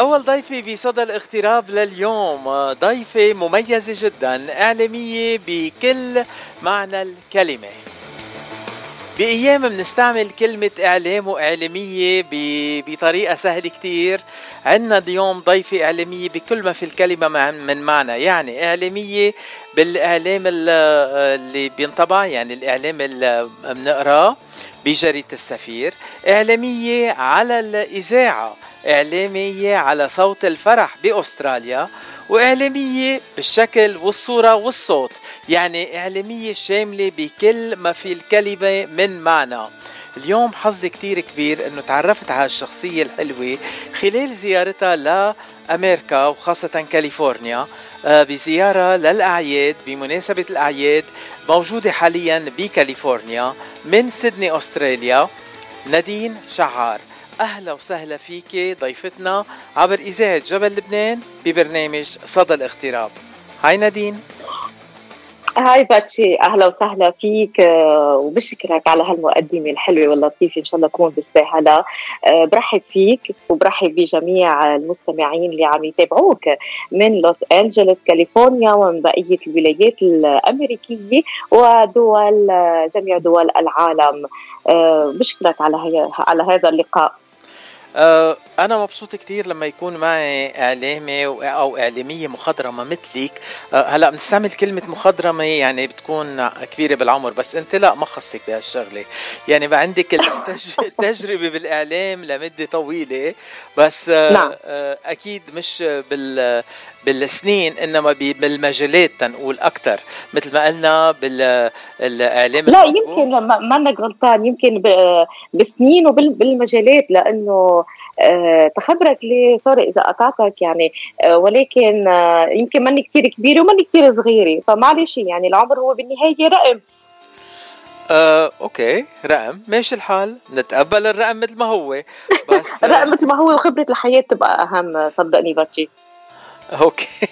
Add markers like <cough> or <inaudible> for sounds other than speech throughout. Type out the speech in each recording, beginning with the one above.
أول ضيفة بصدى الاغتراب لليوم ضيفة مميزة جدا إعلامية بكل معنى الكلمة. بأيام بنستعمل كلمة إعلام وإعلامية بطريقة سهلة كتير. عندنا اليوم ضيفة إعلامية بكل ما في الكلمة من معنى يعني إعلامية بالإعلام اللي بينطبع يعني الإعلام اللي بنقراه بجريدة السفير. إعلامية على الإذاعة. إعلامية على صوت الفرح بأستراليا وإعلامية بالشكل والصورة والصوت يعني إعلامية شاملة بكل ما في الكلمة من معنى. اليوم حظي كتير كبير إنه تعرفت على الشخصية الحلوة خلال زيارتها لأمريكا وخاصة كاليفورنيا آه، بزيارة للأعياد بمناسبة الأعياد موجودة حاليا بكاليفورنيا من سيدني أستراليا نادين شعار. أهلا وسهلا فيك ضيفتنا عبر إذاعة جبل لبنان ببرنامج صدى الاغتراب. هاي نادين. هاي باتشي أهلا وسهلا فيك آه، وبشكرك على هالمقدمة الحلوة واللطيفة. إن شاء الله اكون بستاهلها آه، برحب فيك وبرحب بجميع المستمعين اللي عم يتابعوك من لوس أنجلوس كاليفورنيا ومن بقية الولايات الأمريكية ودول جميع دول العالم. آه، بشكرك على على هذا اللقاء. آه، أنا مبسوط كتير لما يكون معي إعلامي أو إعلامية مخضرمة مثلك آه، هلأ بنستعمل كلمة مخضرمة يعني بتكون كبيرة بالعمر بس أنت لأ ما خصك بهالشغلة يعني بقى عندك التجربة <laughs> بالإعلام لمدة طويلة بس آه، نعم. أكيد مش بال بالسنين إنما بالمجالات تنقول أكثر مثل ما قلنا بالاعلام لا يمكن ما انك غلطان يمكن بسنين وبالمجالات لأنه تخبرك لي sorry إذا قطعتك يعني. آه، ولكن آه، يمكن ماني كثير كبيرة وماني كثير صغيرة. فمعلش يعني العمر هو بالنهاية رقم. آه، okay. رقم. ماشي الحال. نتقبل الرقم مثل ما هو. بس <laughs> الرقم مثل ما هو وخبرة الحياة تبقى أهم. صدقني باتشي. <laughs> أوكي. <laughs>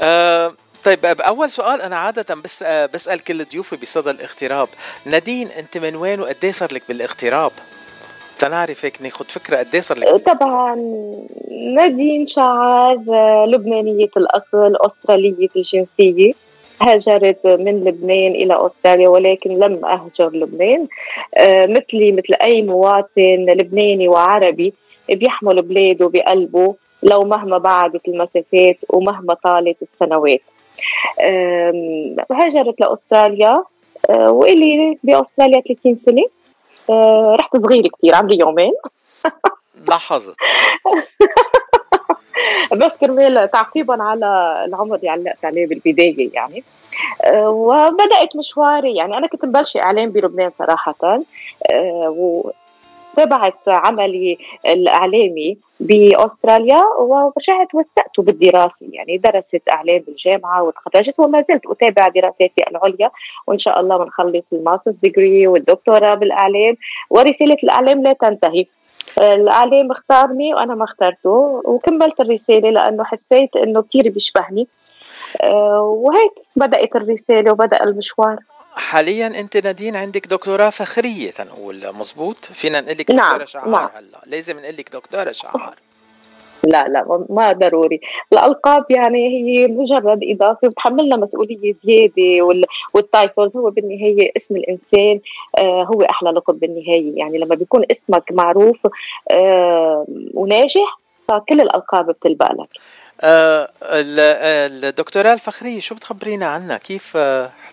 آه طيب أول سؤال أنا عادة بس بسأل كل ضيوفي بصدى الاغتراب. نادين أنت من وين وقد صار لك بالاغتراب؟ تنعرف هيك ناخذ فكرة قد إيه صار لك؟ طبعا نادين شعر لبنانية الأصل أسترالية الجنسية. هاجرت من لبنان إلى أستراليا ولكن لم أهجر لبنان. آه، مثلي مثل أي مواطن لبناني وعربي بيحمل بلاده بقلبه لو مهما بعدت المسافات ومهما طالت السنوات. هاجرت لأستراليا أه، وإلي بأستراليا 30 سنة. رحت صغيرة كثير عمري يومين. لاحظت. <laughs> بس كرمال تعقيبا على العمر اللي علقت عليه بالبداية يعني. أه، وبدأت مشواري يعني أنا كنت مبلشة إعلام بلبنان صراحة. تابعت عملي الإعلامي بأستراليا ورجعت وسعته بالدراسة يعني درست إعلام بالجامعة وتخرجت وما زلت أتابع دراساتي العليا وإن شاء الله بنخلص ال masters degree والدكتوراه بالإعلام ورسالة الإعلام لا تنتهي. الإعلام اختارني وأنا ما اخترته وكملت الرسالة لأنه حسيت إنه كثير بيشبهني. آه، وهيك بدأت الرسالة وبدأ المشوار. حاليا أنت نادين عندك دكتوراه فخرية تنقول مزبوط فينا نقول لك نعم. دكتوره شعار نعم. هلأ لازم نقول لك دكتورة شعار لا لا ما ضروري الألقاب يعني هي مجرد إضافة بتحملنا مسؤولية زيادة والتايتلز هو بالنهاية اسم الإنسان آه هو أحلى لقب بالنهاية يعني لما بيكون اسمك معروف آه وناجح فكل الألقاب بتلبق لك الدكتوراه الفخرية شو بتخبرينا عنها؟ كيف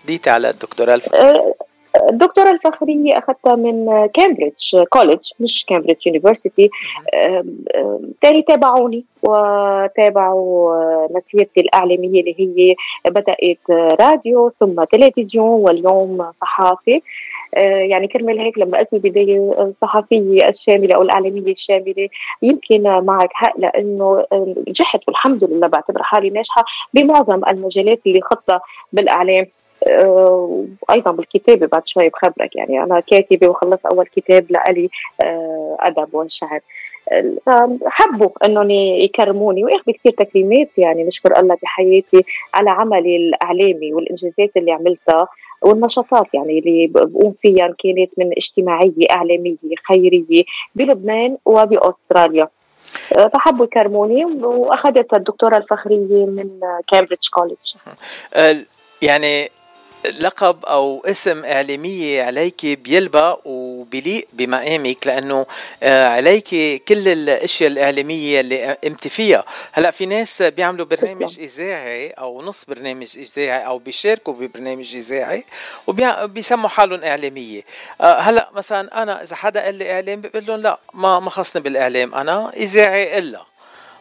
حديتي على الدكتوراه الفخريه آه، الدكتوراه الفخرية أخذتها من كامبريدج college مش كامبريدج university. يلي تابعوني وتابعوا مسيرتي الإعلامية اللي هي بدأت راديو ثم تلفزيون واليوم صحافة آه، يعني كرمال هيك لما قلت البداية الصحفية الشاملة أو الإعلامية الشاملة يمكن معك حق لأنه نجحت والحمد لله بعتبر حالي ناجحة بمعظم المجالات اللي خطة بالإعلام. وأيضا بالكتابة بعد شوي بخبرك يعني أنا كاتبة وخلص أول كتاب لإلي آه، أدب والشعر حبوا إنهم يكرموني واخذ كثير تكريمات يعني نشكر الله بحياتي على عملي الإعلامي والإنجازات اللي عملتها. والنشاطات يعني اللي بقوم فيها كانت من اجتماعية إعلامية خيرية بلبنان وبأستراليا. فحبوا يكرموني واخذت الدكتورة الفخرية من كامبريدج كوليدج يعني لقب أو اسم اعلاميه عليك بيلبق وبيليق بمقامك لأنه آه، عليك كل الأشياء الإعلامية اللي قمتي فيها. هلأ في ناس بيعملوا برنامج إذاعي أو نص برنامج إذاعي أو بيشاركوا ببرنامج إذاعي وبيسموا حالهم إعلامية. آه، هلأ مثلا أنا إذا حدا قال لي إعلام بقول لهم لأ ما ما خصني بالإعلام أنا إذاعي إلا.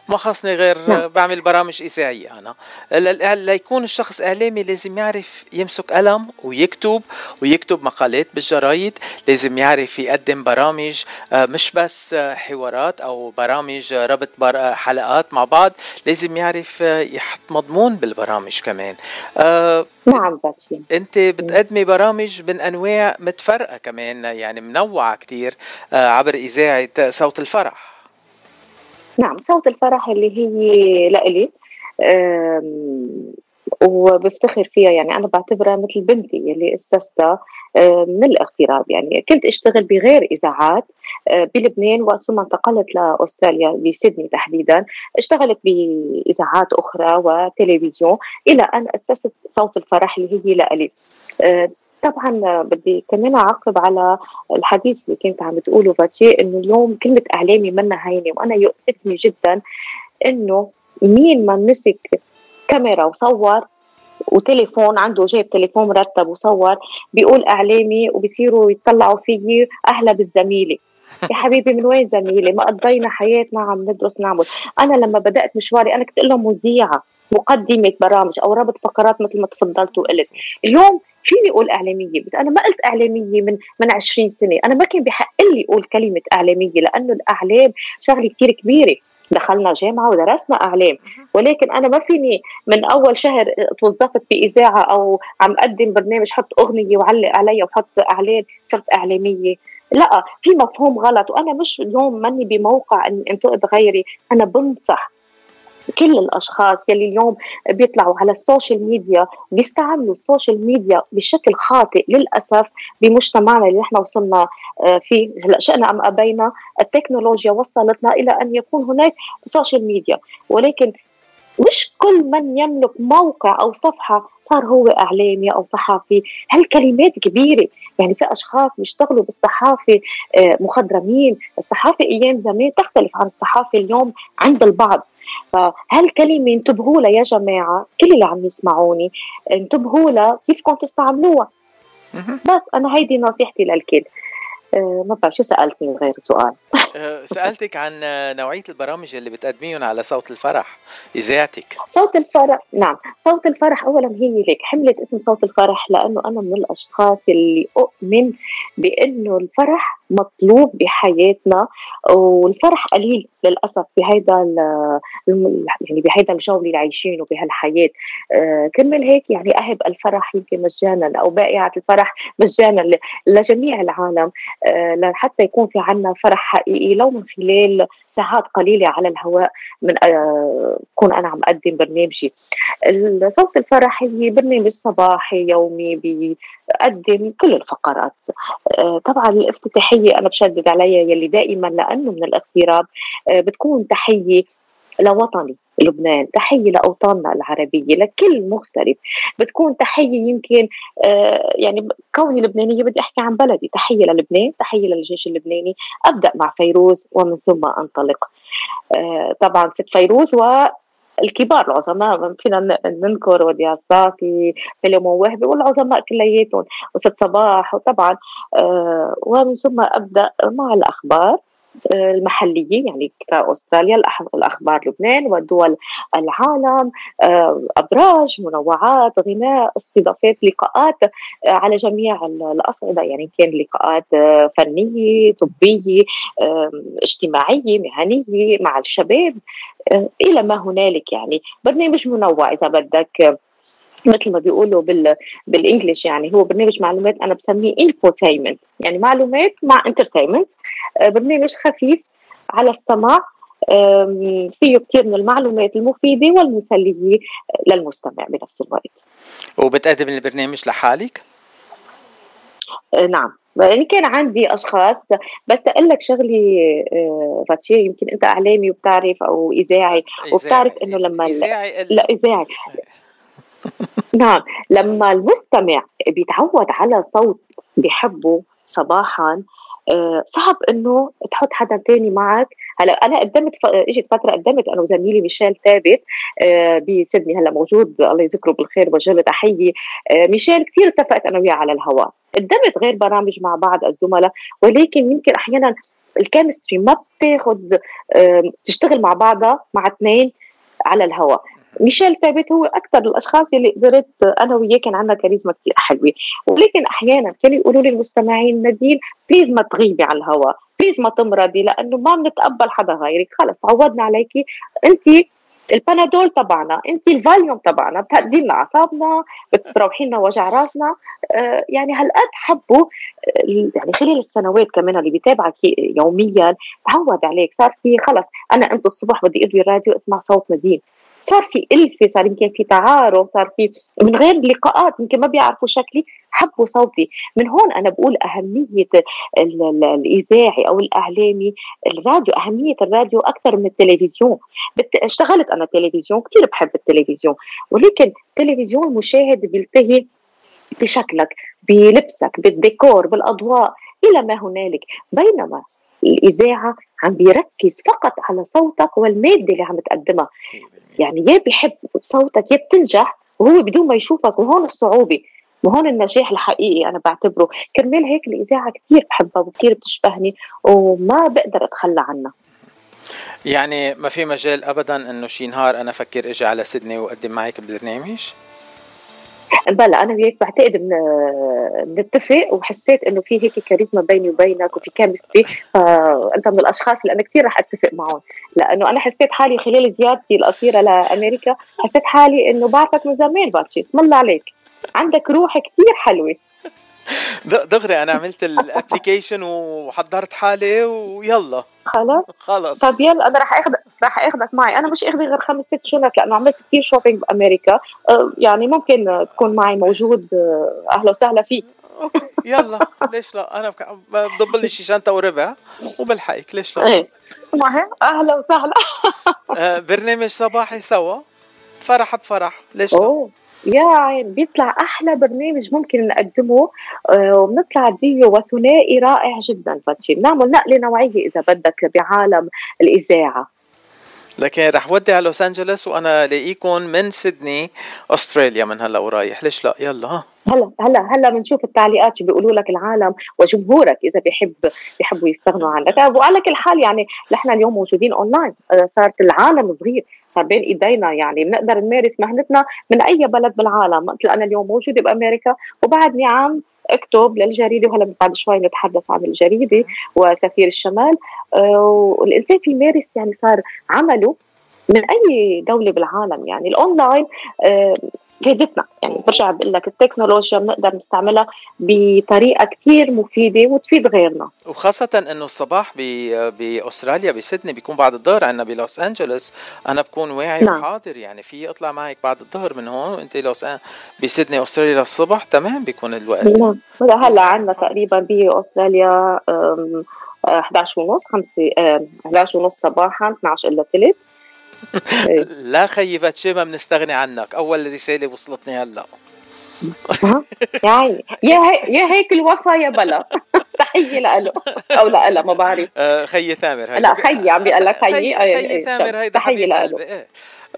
ما خصني غير نعم. بعمل برامج إذاعية أنا. ليكون الشخص إعلامي لازم يعرف يمسك قلم ويكتب ويكتب مقالات بالجرايد لازم يعرف يقدم برامج آه، مش بس حوارات أو برامج ربط حلقات مع بعض لازم يعرف يحط مضمون بالبرامج كمان. آه، نعم أنت بتقدمي برامج من أنواع متفرقة كمان يعني منوعة كتير آه، عبر إذاعة صوت الفرح. نعم صوت الفرح اللي هي لإلي وبفتخر فيها يعني أنا بعتبرها مثل بنتي اللي اسستها من الاغتراب يعني. كنت أشتغل بغير إذاعات آه، بلبنان وثم انتقلت لأستراليا بسيدني تحديدا. اشتغلت بإذاعات أخرى وتلفزيون إلى أن أسست صوت الفرح اللي هي لإلي آه، طبعا بدي كمان أعقب على الحديث اللي كنت عم بتقوله فاتشي إنه اليوم كلمة اعلامي منا هينة وأنا يؤسفني جدا إنه مين ما مسك كاميرا وصور وتليفون عنده جايب تليفون مرتب وصور بيقول اعلامي وبصيروا يطلعوا فيي أهلا بالزميلة. <laughs> يا حبيبي من وين زميلي ما قضينا حياتنا عم ندرس نعمل. أنا لما بدأت مشواري أنا كنت أقول لهم مذيعة مقدمة برامج أو رابط فقرات مثل ما تفضلت وقلت اليوم فيني أقول إعلامية؟ بس أنا ما قلت إعلامية من من 20 سنة. أنا ما كان بحق لي أقول كلمة إعلامية لأنه الإعلام شغلة كثير كبيرة. دخلنا جامعة ودرسنا إعلام. ولكن أنا ما فيني من أول شهر توظفت بإذاعة أو عم أقدم برنامج حط أغنية وعلق عليها وحط إعلان صرت إعلامية. لا في مفهوم غلط. وأنا مش اليوم ماني بموقع اني انتقد غيري. أنا بنصح. كل الأشخاص يلي اليوم بيطلعوا على ال social media بيستعملوا ال social media بشكل خاطئ للأسف بمجتمعنا اللي نحن وصلنا آه، فيه. هلأ شئنا أم أبينا التكنولوجيا وصلتنا إلى أن يكون هناك social media. ولكن مش كل من يملك موقع أو صفحة صار هو إعلامي أو صحفي هالكلمات كبيرة. يعني في أشخاص بيشتغلوا بالصحافة آه، مخضرمين. الصحافة أيام زمان تختلف عن الصحافة اليوم عند البعض. فهالكلمه انتبهوا لها يا جماعة كل اللي عم يسمعوني انتبهوا لها كيفكم تستعملوها. بس أنا هيدي نصيحتي للكل. آه، ما بعرف شو سألتني غير سؤال. <laughs> سألتك عن نوعية البرامج اللي بتقدميهم على صوت الفرح إذاعتك. صوت الفرح نعم. صوت الفرح اولا هي ليك حملت اسم صوت الفرح لأنه أنا من الأشخاص اللي أؤمن بأنه الفرح مطلوب بحياتنا والفرح قليل للأسف بهيدا يعني بهيدا الجو اللي عايشينه بهالحياة. آه كرمال هيك يعني أهب الفرح يمكن مجانا أو بائعة الفرح مجانا لجميع العالم. آه لحتى يكون في عنا فرح حقيقي لو من خلال ساعات قليلة على الهواء من آه كون أنا عم أقدم برنامجي. صوت الفرح هي برنامج صباحي يومي بقدم كل الفقرات. آه طبعا الافتتاحية أنا بشدد عليها يلي دائما لأنه من الاغتراب. آه بتكون تحية لوطني لبنان تحية لأوطاننا العربية لكل مغترب. بتكون تحية يمكن آه يعني كوني لبنانية بدي أحكي عن بلدي. تحية للبنان تحية للجيش اللبناني. أبدأ مع فيروز ومن ثم أنطلق. آه طبعا ست فيروز و الكبار العظماء فينا ننكر وديع الصافي فيلم وهبي والعظماء كلياتهم وست صباح وطبعا آه ومن ثم أبدأ مع الأخبار. المحلية يعني كأستراليا الأخبار لبنان ودول العالم آه، أبراج منوعات غناء استضافات لقاءات آه، على جميع الأصعدة يعني كان لقاءات آه، فنية طبية اجتماعية مهنية مع الشباب إلى ما هنالك يعني. برنامج منوع إذا بدك مثل ما بيقولوا بال بال English يعني هو برنامج معلومات أنا بسميه infotainment يعني معلومات مع entertainment آه، برنامج خفيف على السمع فيه كثير من المعلومات المفيدة والمسلية للمستمع بنفس الوقت. وبتقدم البرنامج لحالك؟ نعم. يعني كان عندي أشخاص بس أقول لك شغلي آه، فاتشي يمكن أنت إعلامي وبتعرف أو إذاعي. وبتعرف إنه لما إذاعي لا إذاعي. نعم. لما المستمع بيتعود على صوت بيحبه صباحا آه، صعب إنه تحط حدا تاني معك. هلا أنا قدمت ف... إجت فترة قدمت أنا وزميلي ميشيل ثابت آه، بسيدني. هلا موجود الله يذكره بالخير وجه له تحيه ميشيل كثير اتفقت أنا وياه على الهواء. قدمت غير برامج مع بعض الزملاء ولكن يمكن أحيانا ال chemistry ما بتاخذ تشتغل مع بعضها مع اثنين على الهواء. ميشيل ثابت هو أكثر الأشخاص اللي قدرت أنا وياه كان عندنا كاريزما كثير حلوة. ولكن أحيانا كانوا يقولوا لي المستمعين نادين please ما تغيبي على الهواء please ما تمرضي لأنه ما بنتقبل حدا غيرك. خلص تعودنا عليكي. انت البنادول تبعنا انت الفاليوم تبعنا بتهدي لنا أعصابنا بتروحي لنا وجع راسنا. آه يعني هالقد حبوا آه، يعني خلال السنوات كمان اللي بيتابعك يوميا تعود عليك. صار في خلص أنا انت الصبح بدي أدوي الراديو اسمع صوت نادين. صار في ألفة صار يمكن في تعارف صار في من غير لقاءات يمكن ما بيعرفوا شكلي حبوا صوتي. من هون أنا بقول أهمية الإذاعي أو الإعلامي الراديو أهمية الراديو أكثر من التلفزيون. اشتغلت أنا تلفزيون كثير بحب التلفزيون. ولكن التلفزيون المشاهد بيلتهي بشكلك بلبسك بالديكور بالأضواء إلى ما هنالك. بينما الإذاعة عم بيركز فقط على صوتك والمادة اللي عم تقدمها يعني يا بيحب صوتك يا بتنجح وهو بدون ما يشوفك وهون الصعوبة وهون النجاح الحقيقي أنا بعتبره. كرمال هيك الإذاعة كثير بحبها وكثير بتشبهني وما بقدر أتخلى عنها. يعني ما في مجال ابدا إنه شي نهار أنا أفكر إجي على سيدني وأقدم معك ببرنامج؟ بلا أنا وياك بعتقد بنتفق وحسيت إنه في هيك كاريزما بيني وبينك وفي كيمستري فأنت من الأشخاص اللي أنا كثير رح أتفق معهم. لأنه أنا حسيت حالي خلال زيارتي الاخيره لأمريكا حسيت حالي إنه بعرفك من زمان باتشي اسم الله عليك. عندك روح كثير حلوة. دغري أنا عملت ال application وحضرت حالي ويلا. خلاص؟ خلص طب يلا أنا رح اخذ رح أخذك معي. أنا مش أخذي غير خمس ست شنط لأنه عملت كثير shopping بأمريكا. أه، يعني ممكن تكون معي موجود أه، أهلا وسهلا فيك. okay يلا. ليش لا؟ أنا بضب لي شي شنطة وربع وبلحقك. ليش لا؟ إيه. أهلا وسهلا. أه، برنامج صباحي سوا. فرح بفرح. ليش لا؟ أوه. يا عين بيطلع أحلى برنامج ممكن نقدمه آه، وبنطلع ديو وثنائي رائع جدا فتشي بنعمل نقلة نوعية إذا بدك بعالم الإذاعة. لكن رح ودي على لوس انجلوس وأنا لاقيكم من سيدني أستراليا من هلأ ورايح. ليش لا؟ يلا. ها هلا هلا هلا بنشوف التعليقات شو بيقولوا لك العالم وجمهورك إذا بيحب بيحبوا يستغنوا عنك. وعلى كل حال يعني نحن اليوم موجودين اونلاين آه، صارت العالم صغير صار بين إيدينا يعني بنقدر نمارس مهنتنا من أي بلد بالعالم. مثل أنا اليوم موجوده بأمريكا وبعدني عم اكتب للجريدة وهلا بعد شوي نتحدث عن الجريدة وسفير الشمال. آه، والإنسان في يمارس يعني صار عمله من أي دولة بالعالم يعني. الأونلاين آه، فادتنا يعني برجع بقول لك التكنولوجيا بنقدر نستعملها بطريقة كثير مفيدة وتفيد غيرنا. وخاصة إنه الصباح بأستراليا بسيدني بيكون بعد الظهر عندنا بلوس أنجلوس. أنا بكون واعي نعم. وحاضر يعني في اطلع معك بعد الظهر من هون وأنت لوس أن... بسيدني أستراليا للصبح تمام؟ بيكون الوقت. نعم. هلأ عندنا تقريبا بأستراليا 11 ونص 5 11 ونص صباحا 12 إلا ثلث لا خيي فاتشي ما بنستغني عنك. أول رسالة وصلتني هلا. يا عيني يا هي يا هيك الوفا يا بلا. <laughs> تحية له أو لا ما بعرف. آه، خيي ثامر لا خيي عم بيقول لك خيي خيي ثامر هيدا تحية له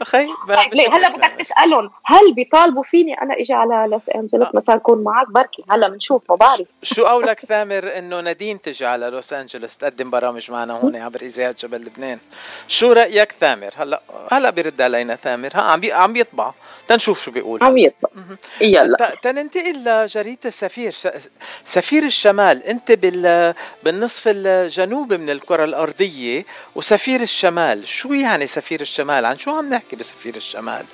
أخي طيب ليه؟ هلا بدك تسألهم هل بيطالبوا فيني أنا إجي على لوس أنجلوس؟ آه. مثلا اكون معك بركي هلا بنشوف ما بعرف. شو قولك ثامر إنه نادين تجي على لوس أنجلوس تقدم برامج معنا هون عبر اذاعه جبل لبنان؟ شو رأيك ثامر؟ هلا هلا بيرد علينا ثامر. ها عم بي عم بيطبع. تنشوف شو بيقول. عم يطبع. يلا. تننتقل لجريدة السفير سفير الشمال. أنت بال بالنصف الجنوبي من الكرة الأرضية وسفير الشمال. شو يعني سفير الشمال؟ عن شو عم نحكي؟ نحكي بسفير الشمال.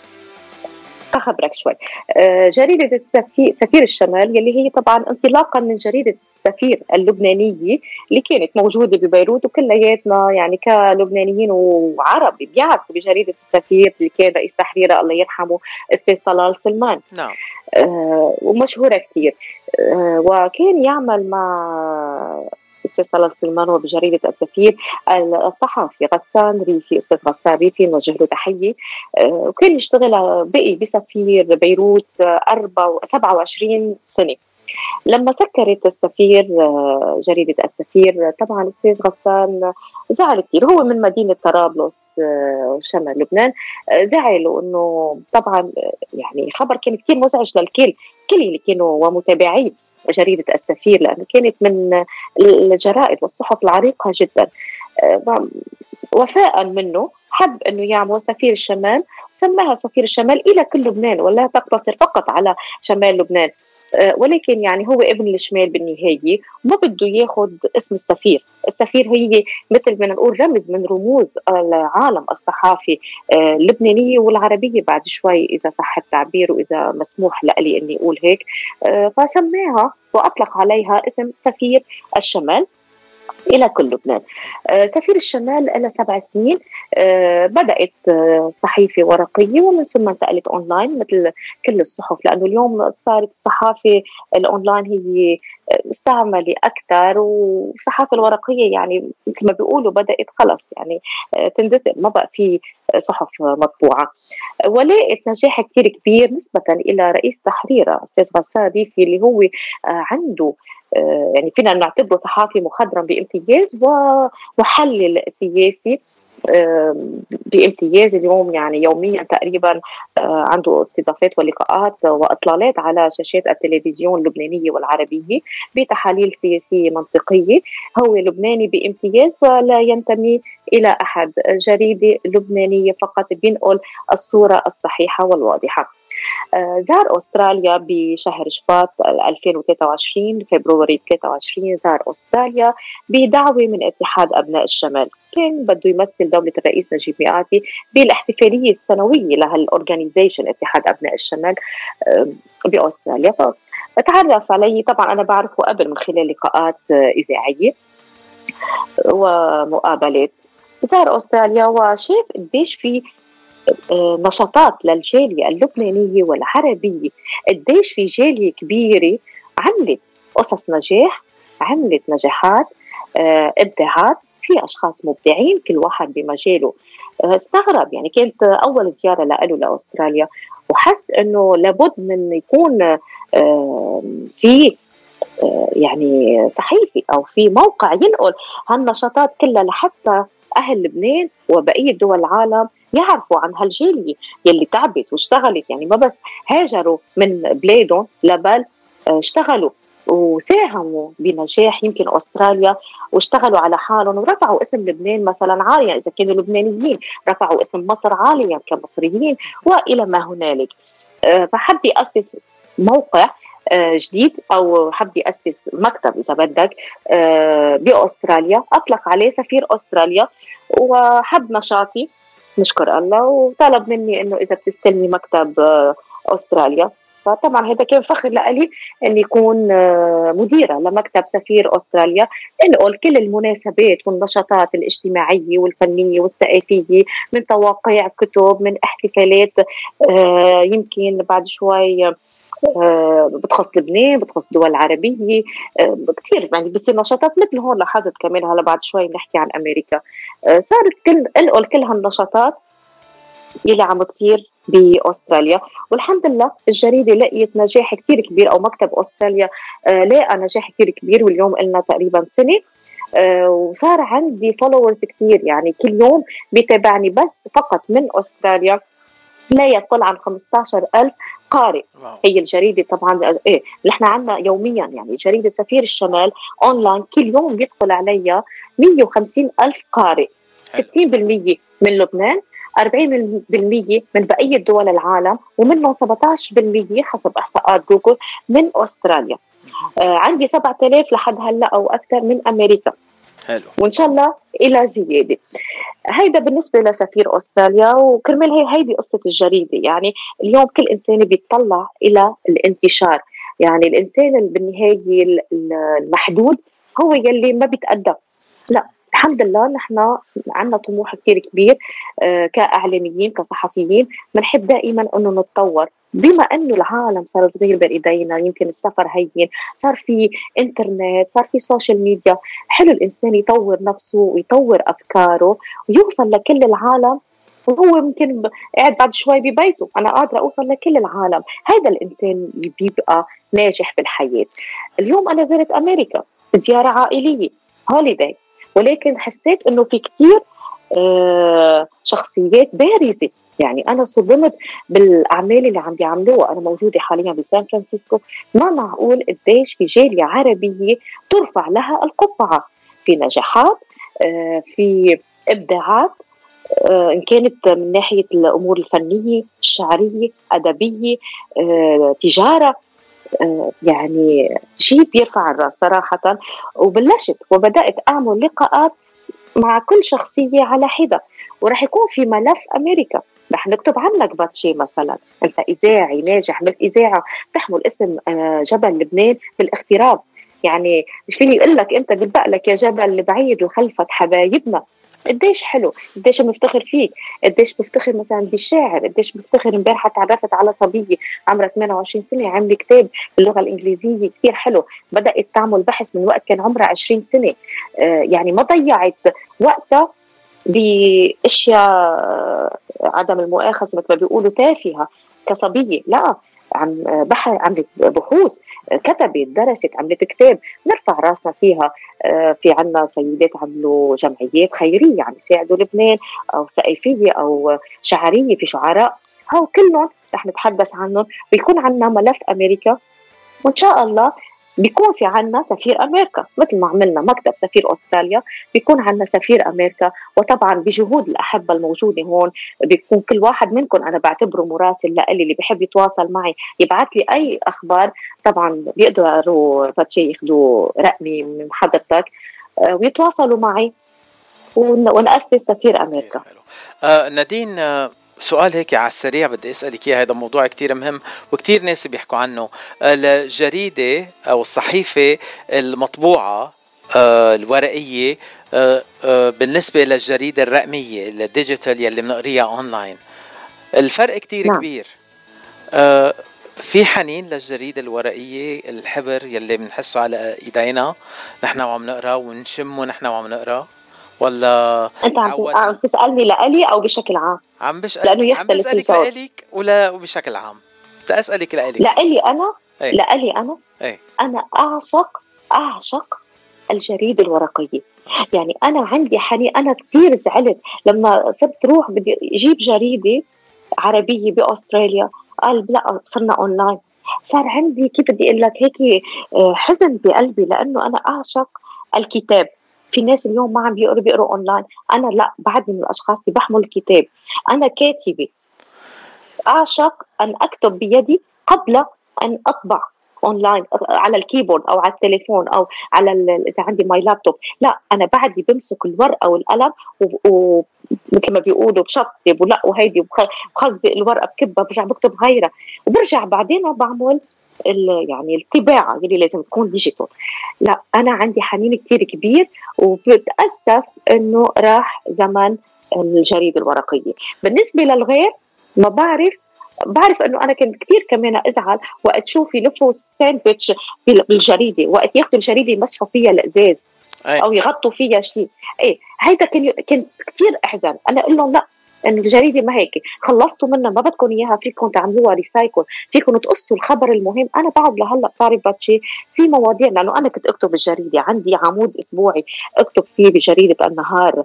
أخبرك شوي. آه، جريدة السفير سفير الشمال يلي هي طبعا انطلاقا من جريدة السفير اللبنانية اللي كانت موجودة ببيروت وكلياتنا يعني كلبنانيين وعرب بيعرفوا بجريدة السفير اللي كان رئيس تحريرها الله يرحمه أستاذ طلال سلمان. نعم. آه ومشهورة كثير آه وكان يعمل مع الاستاذ صلاح سلمان وبجريدة السفير الصحفي غسان ريفي أستاذ غسان ريفي نوجه له تحية. آه، وكان يشتغل بقي بسفير بيروت 27 سنة. لما سكرت السفير آه، جريدة السفير طبعا الأستاذ غسان زعل كثير هو من مدينة طرابلس آه، شمال لبنان. زعل إنه طبعا يعني خبر كان كثير مزعج للكل. كل اللي كانوا ومتابعيه جريدة السفير لأنه كانت من الجرائد والصحف العريقة جدا. آه، وفاء منه حب أنه يعمل سفير الشمال سماها سفير الشمال إلى كل لبنان ولا تقتصر فقط على شمال لبنان. ولكن يعني هو ابن الشمال بالنهاية وما بده ياخذ اسم السفير، السفير هي مثل ما نقول رمز من رموز العالم الصحافي آه، اللبنانية والعربية بعد شوي إذا صح التعبير وإذا مسموح لي إني أقول هيك. آه، فسماها وأطلق عليها اسم سفير الشمال. إلى كل لبنان. آه، سفير الشمال لها سبع سنين آه، بدأت آه، صحيفة ورقية ومن ثم انتقلت أونلاين مثل كل الصحف لأنه اليوم صارت الصحافة الأونلاين هي مستعملة أكثر والصحافة الورقية يعني مثل ما بيقولوا بدأت خلص يعني تندثر ما بقى في صحف مطبوعة ولقت نجاح كثير كبير نسبة إلى رئيس تحريرها أستاذ غسان ريفي اللي هو عنده يعني فينا نعتبره صحافي مخضرم بامتياز ومحلل سياسي بامتياز اليوم يعني يوميا تقريبا آه، عنده استضافات ولقاءات وإطلالات على شاشات التلفزيون اللبنانية والعربية بتحاليل سياسية منطقية. هو لبناني بامتياز ولا ينتمي إلى أحد. جريده لبنانية فقط. بينقل الصورة الصحيحة والواضحة. آه، زار أستراليا بشهر شباط 2023 فبراير 23 زار أستراليا بدعوة من اتحاد أبناء الشمال. كان بده يمثل دولة الرئيس نجيب مئاتي بالاحتفالية السنوية لهالأورجانيزيشن اتحاد أبناء الشمال آه، بأستراليا. فتعرف علي طبعا أنا بعرفه قبل من خلال لقاءات آه، إذاعية ومقابلات. زار أستراليا وشاف قديش في نشاطات للجالية اللبنانية والعربية قديش في جالية كبيرة عملت قصص نجاح عملت نجاحات آه، ابداعات في أشخاص مبدعين كل واحد بمجاله. آه، استغرب يعني كانت أول زيارة له لأستراليا وحس إنه لابد من يكون آه، في يعني صحيفي أو في موقع ينقل هالنشاطات كلها لحتى أهل لبنان وبقية دول العالم يعرفوا عن هالجالية يلي تعبت واشتغلت. يعني ما بس هاجروا من بلادهم لبل آه، اشتغلوا وساهموا بنجاح يمكن أستراليا واشتغلوا على حالهم ورفعوا اسم لبنان مثلا عاليا إذا كانوا لبنانيين. رفعوا اسم مصر عاليا كمصريين وإلى ما هنالك. آه، فحب ياسس موقع آه، جديد أو حب ياسس مكتب إذا بدك بأستراليا. أطلق عليه سفير أستراليا. وحب نشاطي نشكر الله. وطلب مني إنه إذا بتستلمي مكتب آه، أستراليا. فطبعا هذا كان فخر لي إني يكون آه، مديرة لمكتب سفير أستراليا. انقل كل المناسبات والنشاطات الاجتماعية والفنية والثقافية من تواقيع كتب من احتفالات آه، يمكن بعد شوي بتخص لبنان بتخص الدول العربية آه، كثير يعني بصير نشاطات مثل هون لاحظت كمان هلا بعد شوي بنحكي عن أمريكا. آه، صارت كل انقل كل هالنشاطات يلي عم تصير بأستراليا. والحمد لله الجريدة لقيت نجاح كثير كبير أو مكتب أستراليا لقى نجاح كثير كبير واليوم لنا تقريبا سنة. وصار عندي فولورز كثير يعني كل يوم بيتابعني بس فقط من أستراليا. لا يقل عن 15000 قارئ. هي الجريدة طبعا إيه نحن عندنا يوميا يعني جريدة سفير الشمال أونلاين كل يوم بيدخل عليها 150 ألف قارئ. 60% من لبنان 40% من بقية دول العالم ومنهم 17% حسب إحصاءات جوجل من أستراليا. آه عندي 7000 لحد هلأ أو أكثر من أمريكا. حلو. وإن شاء الله إلى زيادة. هيدا بالنسبة لسفير أستراليا وكرمال هي هيدي قصة الجريدة. يعني اليوم كل إنسان بيطلع إلى الانتشار. يعني الإنسان بالنهاية المحدود هو يلي ما بيتقدم. لا الحمد لله نحن عندنا طموح كثير كبير آه، كإعلاميين كصحفيين. بنحب دائما إنه نتطور. بما انه العالم صار صغير بين إيدينا يمكن السفر هين صار في إنترنت صار في social media حلو الإنسان يطور نفسه ويطور أفكاره ويوصل لكل العالم. وهو يمكن قاعد بعد شوي ببيته أنا قادرة أوصل لكل العالم. هذا الإنسان بيبقى ناجح بالحياة. اليوم أنا زرت أمريكا زيارة عائلية holiday ولكن حسيت إنه في كثير آه شخصيات بارزة. يعني أنا صدمت بالأعمال اللي عم بيعملوها. أنا موجودة حاليا بسان فرانسيسكو. ما معقول قديش في جالية عربية ترفع لها القبعة. في نجاحات آه في إبداعات آه، إن كانت من ناحية الأمور الفنية الشعرية أدبية آه، تجارة. يعني شيء بيرفع الرأس صراحة. وبلشت وبدأت أعمل لقاءات مع كل شخصية على حدة وراح يكون في ملف أمريكا. رح نكتب عنك باتشي مثلا. أنت إذاعي ناجح بالاذاعه تحمل اسم جبل لبنان بالاغتراب يعني فيني أقول لك أنت بتبقى لك يا جبل بعيد وخلفك حبايبنا. قديش حلو قديش بنفتخر فيك قديش بفتخر مثلا بالشاعر قديش بفتخر امبارحة تعرفت على صبية عمرها 28 سنة عاملة كتاب باللغة الإنجليزية كثير حلو بدأت تعمل بحث من وقت كان عمرها 20 سنة. آه يعني ما ضيعت وقتها بأشياء عدم المؤاخذة مثل ما بيقولوا تافهة كصبية لا. عم بحث عملت بحوث كتبت درست عملت كتاب نرفع راسنا فيها آه، في عنا سيدات عملوا جمعيات خيرية عم يساعدوا لبنان أو سقيفية أو شعرية في شعراء. هاو كلهم رح نتحدث عنهم بيكون عنا ملف أمريكا. وإن شاء الله بيكون في عنا سفير أمريكا مثل ما عملنا مكتب سفير أستراليا بيكون عنا سفير أمريكا وطبعا بجهود الاحبه الموجودة هون بيكون كل واحد منكم أنا بعتبره مراسل لإلي اللي بحب يتواصل معي يبعث لي أي أخبار طبعا بيقدروا فتشي ياخذوا رقمي من حضرتك آه، ويتواصلوا معي ونأسس سفير أمريكا. آه نادين آه سؤال هيك على السريع بدي أسألك إياه هذا موضوع كتير مهم وكتير ناس بيحكوا عنه. الجريدة أو الصحيفة المطبوعة آه، الورقية آه، آه، بالنسبة للجريدة الرقمية ال digital يلي بنقريها أونلاين الفرق كتير نعم. كبير. في حنين للجريدة الورقية الحبر يلي بنحسه على إيدينا نحن وعم نقرا ونشمه نحن وعم نقرا. ولا أنت عم عم تسألني لإلي أو بشكل عام؟ عم بش لأنه يختلف عم بسألك لإلك ولا وبشكل عام؟ بدي أسألك لإلي أنا؟ إيه؟ لإلي أنا؟ إيه؟ أنا اعشق أعشق الجريدة الورقية يعني أنا عندي حنين أنا كثير زعلت لما صرت روح بدي أجيب جريدة عربية بأستراليا. قال لا صرنا أونلاين. صار عندي كيف بدي أقول لك هيك آه، حزن بقلبي لأنه أنا أعشق الكتاب. في ناس اليوم ما عم بيقروا بيقروا اونلاين أنا لا بعد من الأشخاص اللي بحمل الكتاب. أنا كاتبة. أعشق أن أكتب بيدي قبل أن أطبع اونلاين على ال keyboard أو على التليفون أو على إذا عندي my laptop لا أنا بعدي بمسك الورقة والقلم ومثل ما بيقولوا بشطب ولا وهيدي بخزق الورقة بكبها برجع بكتب غيرها. وبرجع بعدين بعمل يعني الطباعة اللي لازم تكون digital لا أنا عندي حنين كثير كبير وبتأسف إنه راح زمن الجريدة الورقية. بالنسبة للغير ما بعرف بعرف إنه أنا كنت كثير كمان أزعل وقت شوف يلفوا ساندويتش بالجريدة وقت ياخذوا الجريدة يمسحوا فيها الإزاز أو يغطوا فيها شيء. إيه هيدا كان كنت كثير أحزن. أنا أقول لهم لا انه الجريده ما هيك. خلصتوا منها ما بدكم إياها فيكم تعملوها recycle فيكم تقصوا الخبر المهم. أنا بعد لهلأ بتعرف باتشي في مواضيع لأنه أنا كنت أكتب الجريدة. عندي عمود أسبوعي أكتب فيه بجريدة النهار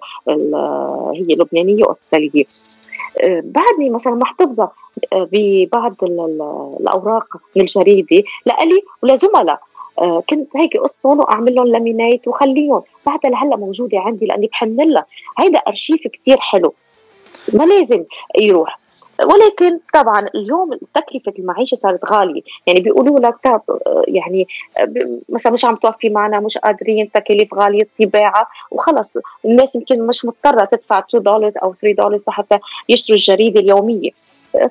هي لبنانية استراليه آه، بعدني مثلا محتفظه آه، ببعض الأوراق من الجريده لإلي ولزملاء آه، كنت هيك قصهم وأعمل لهم لامينيت وخليهم. بعدها لهلأ موجودة عندي لأني بحن لها. هيدا أرشيف كثير حلو. ما لازم يروح. ولكن طبعا اليوم تكلفة المعيشة صارت غالية. يعني بيقولوا لك طب يعني مثلا مش عم توفي معنا مش قادرين تكاليف غالية الطباعة وخلص. الناس يمكن مش مضطرة تدفع 2 دولار أو 3 دولار لحتى يشتروا الجريدة اليومية.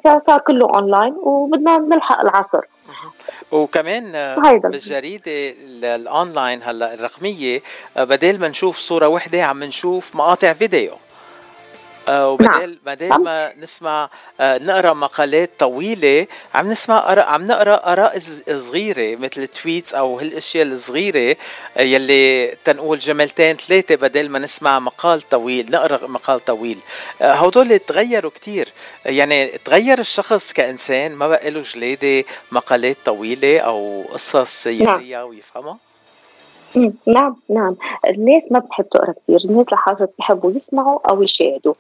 فصار كله اونلاين وبدنا نلحق العصر. وكمان بالجريدة الاونلاين هلا الرقمية بدل ما نشوف صورة وحدة عم نشوف مقاطع فيديو. آه، وبدل نعم. بدل. ما نسمع آه، نقرأ مقالات طويلة عم نسمع عم نقرأ آراء صغيرة مثل تويتس أو هالأشياء الصغيرة آه، يلي تنقول جملتين ثلاثة بدل ما نسمع مقال طويل نقرأ مقال طويل هدول تغيروا كتير يعني تغير الشخص كإنسان ما بقى له جلادة مقالات طويلة أو قصص نعم. يقريها ويفهمها نعم نعم. الناس ما بتحب تقرأ كثير الناس لاحظت بحبوا يسمعوا أو يشاهدوا.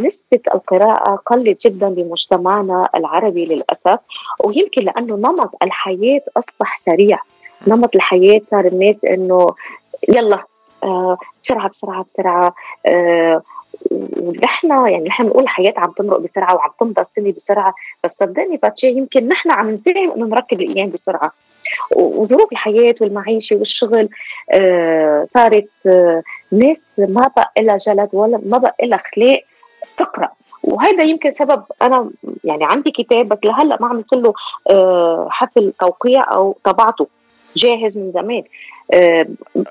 نسبة القراءة قلت جدا بمجتمعنا العربي للأسف ويمكن لأنه نمط الحياة أصبح سريع. نمط الحياة صار الناس إنه يلا آه بسرعة بسرعة بسرعة آه ونحن يعني نحن بنقول الحياة عم تمرق بسرعة وعم تمضى السنة بسرعة بس صدقني باتشي يمكن نحن عم نزعم إنه نركب الأيام بسرعة. وظروف الحياة والمعيشة والشغل آه صارت آه ناس ما بقى لها جلد ولا ما بقى لها خلاق تقرأ. وهذا يمكن سبب أنا يعني عندي كتاب بس لهلأ ما عملت له آه حفل توقيع أو طبعته جاهز من زمان.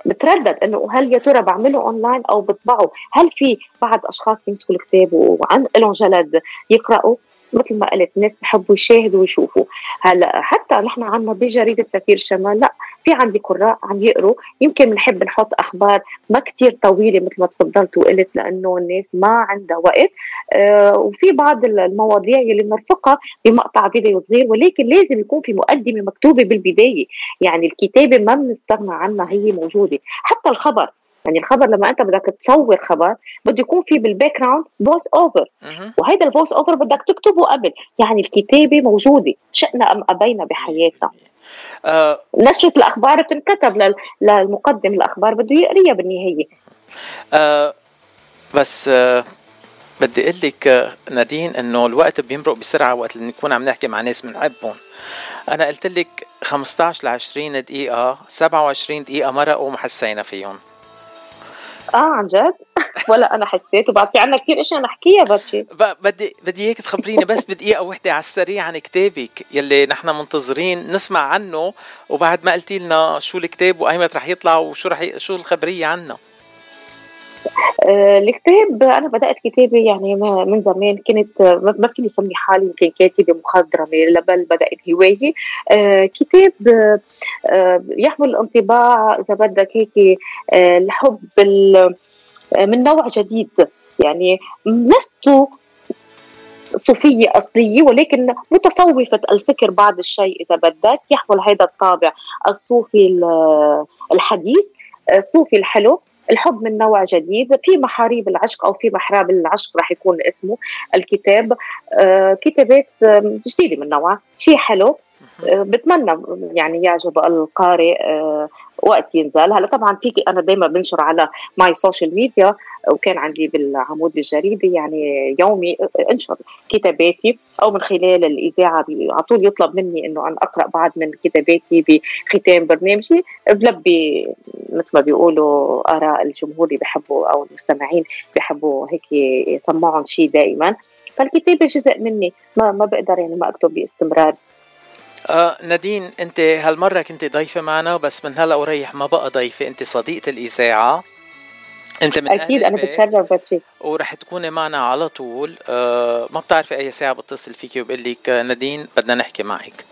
بتردد إنه هل يا ترى بعمله أونلاين أو بطبعه؟ هل في بعض أشخاص بيمسكوا الكتاب وعن لهم جلد يقرأوا؟ مثل ما قلت الناس بحبوا يشاهدوا ويشوفوا. هلا حتى نحن عندنا بجريدة سفير الشمال لا في عندي قراء عم يقروا. يمكن بنحب نحط أخبار ما كتير طويلة مثل ما تفضلت وقلت لأنه الناس ما عندها وقت. آه وفي بعض المواضيع اللي بنرفقها بمقطع فيديو صغير ولكن لازم يكون في مقدمة مكتوبة بالبداية. يعني الكتابة ما بنستغنى عنها هي موجودة. حتى الخبر يعني الخبر لما انت بدك تصور خبر بده يكون في بال background voice over وهيدا ال voice over بدك تكتبه قبل. يعني الكتابة موجودة شئنا أم أبينا بحياتنا. آه نشرة الأخبار بتنكتب للمقدم الأخبار بده يقريها بالنهاية. آه بس آه بدي أقول لك نادين إنه الوقت بيمرق بسرعة وقت اللي نكون عم نحكي مع ناس بنحبهم أنا قلت لك 15 ل 20 دقيقه 27 دقيقة مرقوا وما حسينا فيهم. آه عن جد؟ ولا أنا حسيت وبعد في عنا كثير إشياء نحكيها باتشي بدي بدي إياك تخبريني بس بدقيقة وحدة على السريع عن كتابك يلي نحن منتظرين نسمع عنه وبعد ما قلتي لنا شو الكتاب وأيمت رح يطلع وشو رح ي... شو الخبرية عنه. الكتاب أنا بدأت كتابي يعني من زمان كنت ما فيني أسمي حالي يمكن كاتبة مخضرمة بل بدأت هوايه آه، كتاب آه، يحمل الانطباع إذا بدك هيك الحب من نوع جديد. يعني لست صوفية أصلية ولكن متصوفة الفكر بعض الشيء إذا بدك. يحمل هذا الطابع الصوفي الحديث الصوفي الحلو. الحب من نوع جديد في محاريب العشق أو في محراب العشق راح يكون اسمه الكتاب. آه كتابات جديدة من نوعها. شيء حلو. آه بتمنى يعني يعجب القارئ آه وقت ينزل. هلا طبعا في أنا دائما بنشر على my social media وكان عندي بالعمود الجريدي يعني يومي انشر كتاباتي أو من خلال الإذاعة على طول يطلب مني إنه أن أقرأ بعض من كتاباتي بختام برنامجي بلبي مثل ما بيقولوا آراء الجمهور اللي بحبوا أو المستمعين بحبوا هيك يسمعهم شيء دائما. فالكتابة جزء مني ما ما بقدر يعني ما أكتب باستمرار. آه نادين أنت هالمرة كنت ضيفة معنا بس من هلأ ورايح ما بقى ضيفة. أنت صديقة الإذاعة. أنت من أكيد أنا بتشرف بتشي ورح تكوني معنا على طول. آه ما بتعرفي أي ساعة بتصل فيكي وبقول لك نادين بدنا نحكي معك.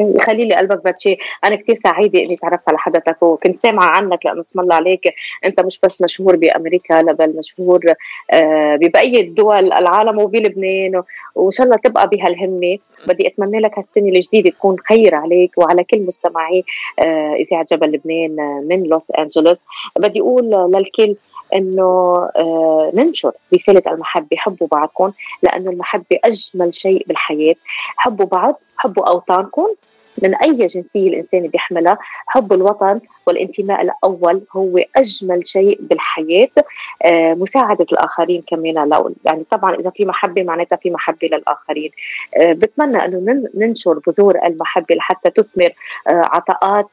يخلي لي قلبك باتشي أنا كثير سعيدة إني تعرفت على حضرتك وكنت سامعة عنك لأنه اسم الله عليك. أنت مش بس مشهور بأمريكا لا بل مشهور آه، ببقية دول العالم وبلبنان وإن شاء الله تبقى بهالهمة. بدي أتمنى لك هالسنة الجديدة تكون خير عليك وعلى كل مستمعي آه، إذاعة جبل لبنان آه، من لوس أنجلوس. بدي أقول للكل إنه آه ننشر رساله المحبة حبوا بعضكم لأنه المحبة أجمل شيء بالحياة. حبوا بعض حبوا أوطانكم. من أي جنسية الإنسان بيحملها حب الوطن والانتماء الأول هو أجمل شيء بالحياة آه، مساعدة الآخرين كمان لو يعني طبعا إذا في محبة معناتها في محبة للآخرين. آه، بتمنى إنه ننشر بذور المحبة لحتى تثمر آه، عطاءات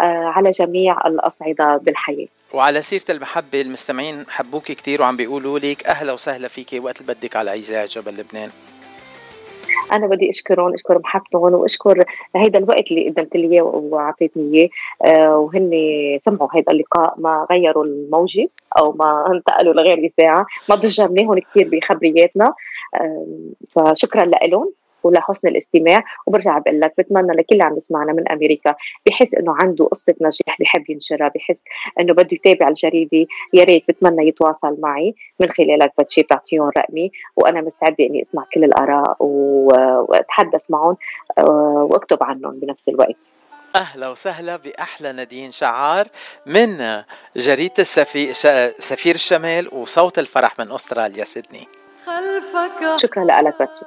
على جميع الأصعدة بالحياة. وعلى سيرة المحبة المستمعين حبوك كثير وعم بيقولوا لك أهلا وسهلا فيك وقت بدك على عزاء جبل لبنان. أنا بدي أشكرهم أشكر محبتهم وأشكر هيدا الوقت اللي قدمت لي إياه وأعطيتني إياه. آه، وهن سمعوا هيدا اللقاء ما غيروا الموجه أو ما انتقلوا لغير ساعه ما ضجرناهم كثير بخبرياتنا. فشكرا لهم ولحسن الاستماع. وبرجع بقول لك بتمنى لكل اللي عم يسمعنا من أمريكا بحس إنه عنده قصة نجاح بحب ينشرها بحس إنه بده يتابع الجريدة. يا ريت بتمنى يتواصل معي من خلالك بتشي بتعطيهم رقمي وأنا مستعدة إني أسمع كل الآراء وأتحدث معهم آه، وأكتب عنهم بنفس الوقت. أهلا وسهلا بأحلى نادين شعار من جريدة السفير سفير الشمال وصوت الفرح من أستراليا سيدني. خلفك. شكرا لك باتشي